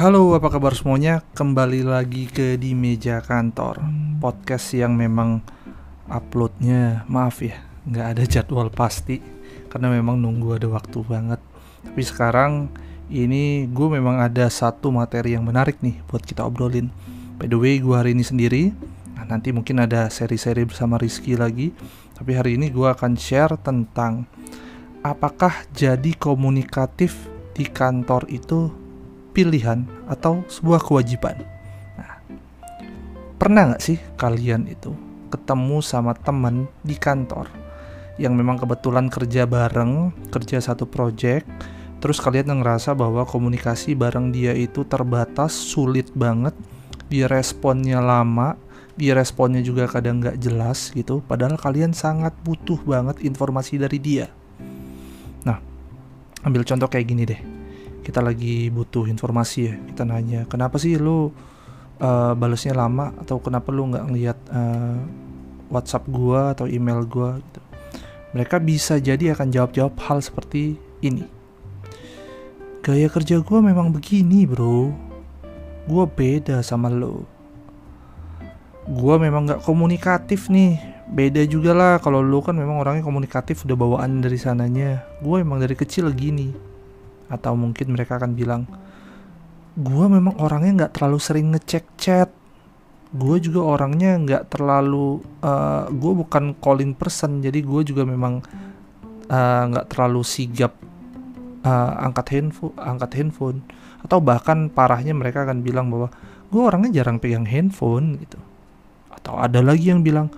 Halo, apa kabar semuanya? Kembali lagi ke di meja kantor podcast yang memang uploadnya maaf ya, nggak ada jadwal pasti karena memang nunggu ada waktu banget. Tapi sekarang ini gue memang ada satu materi yang menarik nih buat kita obrolin. By the way, gue hari ini sendiri. Nah, nanti mungkin ada seri-seri bersama Rizky lagi. Tapi hari ini gue akan share tentang apakah jadi komunikatif di kantor itu pilihan atau sebuah kewajiban. Nah, pernah nggak sih kalian itu ketemu sama teman di kantor yang memang kebetulan kerja bareng, kerja satu project, terus kalian ngerasa bahwa komunikasi bareng dia itu terbatas, sulit banget, dia responnya lama, dia responnya juga kadang nggak jelas gitu, padahal kalian sangat butuh banget informasi dari dia. Nah, ambil contoh kayak gini deh kita lagi butuh informasi ya kita nanya kenapa sih lu uh, balesnya lama? Atau kenapa lu nggak ngeliat uh, WhatsApp gua atau email gua? Gitu. Mereka bisa jadi akan jawab-jawab hal seperti ini. Gaya kerja gua memang begini bro. Gua beda sama lo gua memang nggak komunikatif nih. Beda juga lah kalau lu kan memang orangnya komunikatif udah bawaan dari sananya. Gue emang dari kecil gini atau mungkin mereka akan bilang gue memang orangnya nggak terlalu sering ngecek chat. Gue juga orangnya nggak terlalu uh, eh, gue bukan calling person. Jadi gue juga memang eh, nggak uh, terlalu sigap uh, angkat handphone angkat handphone. Atau bahkan parahnya mereka akan bilang bahwa gue orangnya jarang pegang handphone gitu. Atau ada lagi yang bilang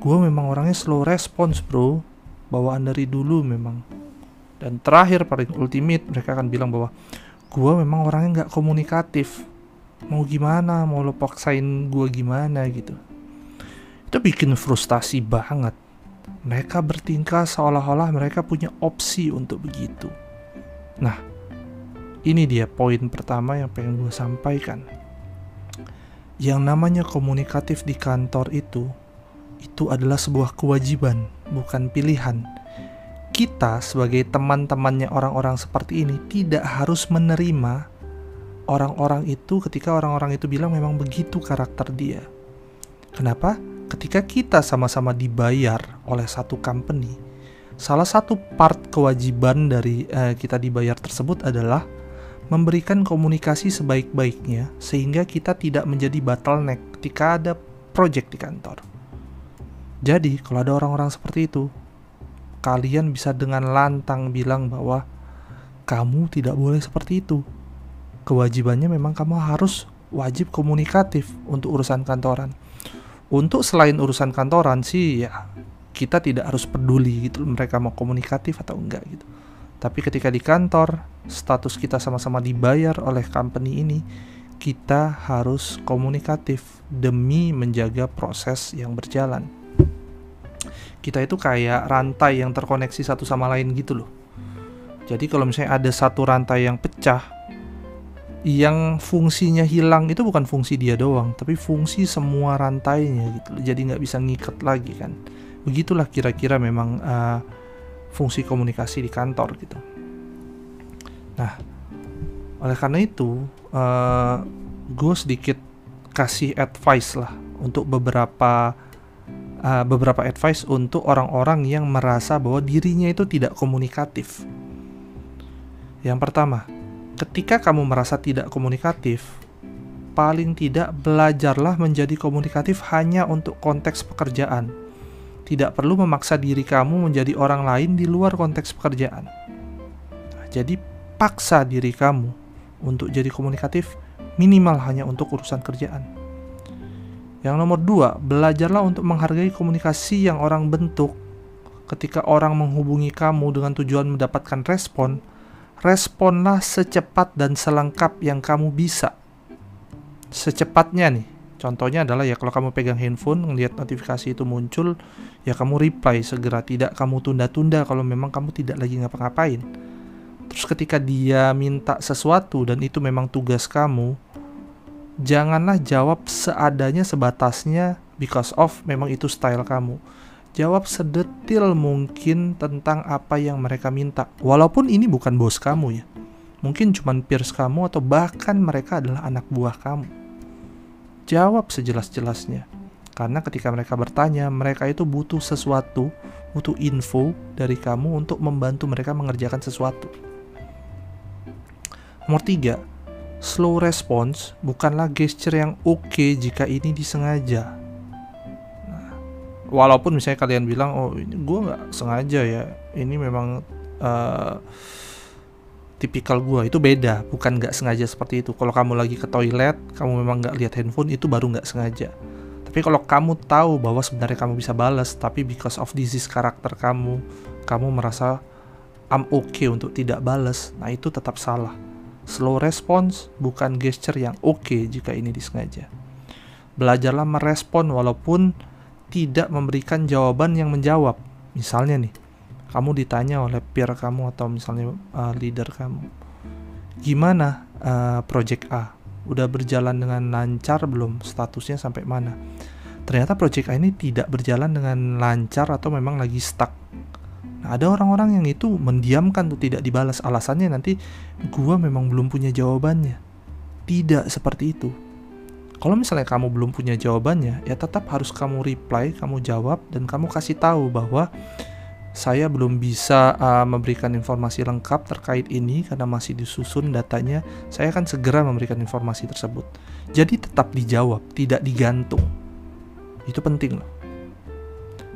gue memang orangnya slow response bro. Bawaan dari dulu memang dan terakhir paling ultimate mereka akan bilang bahwa gue memang orangnya nggak komunikatif. Mau gimana? Mau lo paksain gue gimana? Gitu. Itu bikin frustasi banget. Mereka bertingkah seolah-olah mereka punya opsi untuk begitu. Nah ini dia poin pertama yang pengen gue sampaikan. Yang namanya komunikatif di kantor itu itu adalah sebuah kewajiban bukan pilihan kita sebagai teman-temannya orang-orang seperti ini tidak harus menerima orang-orang itu ketika orang-orang itu bilang memang begitu karakter dia. Kenapa? Ketika kita sama-sama dibayar oleh satu company, salah satu part kewajiban dari uh, kita dibayar tersebut adalah memberikan komunikasi sebaik-baiknya sehingga kita tidak menjadi bottleneck ketika ada project di kantor. Jadi, kalau ada orang-orang seperti itu, kalian bisa dengan lantang bilang bahwa kamu tidak boleh seperti itu. Kewajibannya memang kamu harus wajib komunikatif untuk urusan kantoran. Untuk selain urusan kantoran sih ya kita tidak harus peduli gitu mereka mau komunikatif atau enggak gitu. Tapi ketika di kantor, status kita sama-sama dibayar oleh company ini, kita harus komunikatif demi menjaga proses yang berjalan kita itu kayak rantai yang terkoneksi satu sama lain gitu loh. Jadi kalau misalnya ada satu rantai yang pecah, yang fungsinya hilang itu bukan fungsi dia doang, tapi fungsi semua rantainya gitu. Jadi nggak bisa ngikat lagi kan. Begitulah kira-kira memang uh, fungsi komunikasi di kantor gitu. Nah, oleh karena itu, uh, eh, gue sedikit kasih advice lah untuk beberapa uh, beberapa advice untuk orang-orang yang merasa bahwa dirinya itu tidak komunikatif. Yang pertama, ketika kamu merasa tidak komunikatif, paling tidak belajarlah menjadi komunikatif hanya untuk konteks pekerjaan. Tidak perlu memaksa diri kamu menjadi orang lain di luar konteks pekerjaan. Nah, jadi, paksa diri kamu untuk jadi komunikatif minimal hanya untuk urusan kerjaan. Yang nomor dua, belajarlah untuk menghargai komunikasi yang orang bentuk. Ketika orang menghubungi kamu dengan tujuan mendapatkan respon, responlah secepat dan selengkap yang kamu bisa. Secepatnya nih, contohnya adalah ya kalau kamu pegang handphone, ngelihat notifikasi itu muncul, ya kamu reply segera, tidak kamu tunda-tunda kalau memang kamu tidak lagi ngapa-ngapain. Terus ketika dia minta sesuatu dan itu memang tugas kamu, janganlah jawab seadanya sebatasnya because of memang itu style kamu. Jawab sedetil mungkin tentang apa yang mereka minta. Walaupun ini bukan bos kamu ya. Mungkin cuma peers kamu atau bahkan mereka adalah anak buah kamu. Jawab sejelas-jelasnya. Karena ketika mereka bertanya, mereka itu butuh sesuatu, butuh info dari kamu untuk membantu mereka mengerjakan sesuatu. Nomor tiga, slow response bukanlah gesture yang oke okay jika ini disengaja. Nah, walaupun misalnya kalian bilang, oh gue nggak sengaja ya, ini memang uh, tipikal gue itu beda bukan nggak sengaja seperti itu. Kalau kamu lagi ke toilet kamu memang nggak lihat handphone itu baru nggak sengaja. Tapi kalau kamu tahu bahwa sebenarnya kamu bisa balas tapi because of disease karakter kamu kamu merasa I'm okay untuk tidak balas nah itu tetap salah slow response bukan gesture yang oke okay jika ini disengaja. Belajarlah merespon walaupun tidak memberikan jawaban yang menjawab. Misalnya nih kamu ditanya oleh peer kamu atau misalnya uh, leader kamu gimana uh, project A? Udah berjalan dengan lancar belum? Statusnya sampai mana? Ternyata project A ini tidak berjalan dengan lancar atau memang lagi stuck nah, ada orang-orang yang itu mendiamkan tuh tidak dibalas alasannya nanti gua memang belum punya jawabannya tidak seperti itu kalau misalnya kamu belum punya jawabannya ya tetap harus kamu reply kamu jawab dan kamu kasih tahu bahwa saya belum bisa uh, memberikan informasi lengkap terkait ini karena masih disusun datanya. Saya akan segera memberikan informasi tersebut. Jadi tetap dijawab, tidak digantung. Itu penting loh.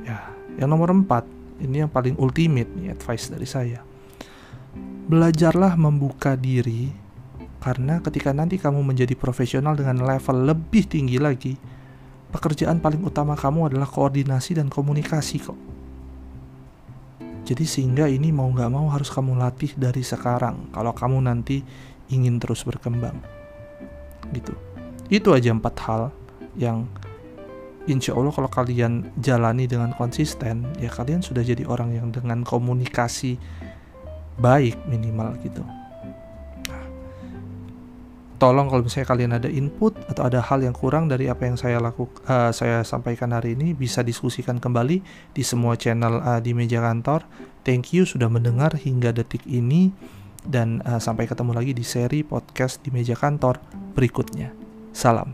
Ya, yang nomor empat, ini yang paling ultimate nih advice dari saya. Belajarlah membuka diri karena ketika nanti kamu menjadi profesional dengan level lebih tinggi lagi, pekerjaan paling utama kamu adalah koordinasi dan komunikasi kok jadi sehingga ini mau nggak mau harus kamu latih dari sekarang kalau kamu nanti ingin terus berkembang. Gitu. Itu aja empat hal yang insya Allah kalau kalian jalani dengan konsisten ya kalian sudah jadi orang yang dengan komunikasi baik minimal gitu tolong kalau misalnya kalian ada input atau ada hal yang kurang dari apa yang saya lakukan uh, saya sampaikan hari ini bisa diskusikan kembali di semua channel uh, di meja kantor. Thank you sudah mendengar hingga detik ini dan uh, sampai ketemu lagi di seri podcast di meja kantor berikutnya. Salam.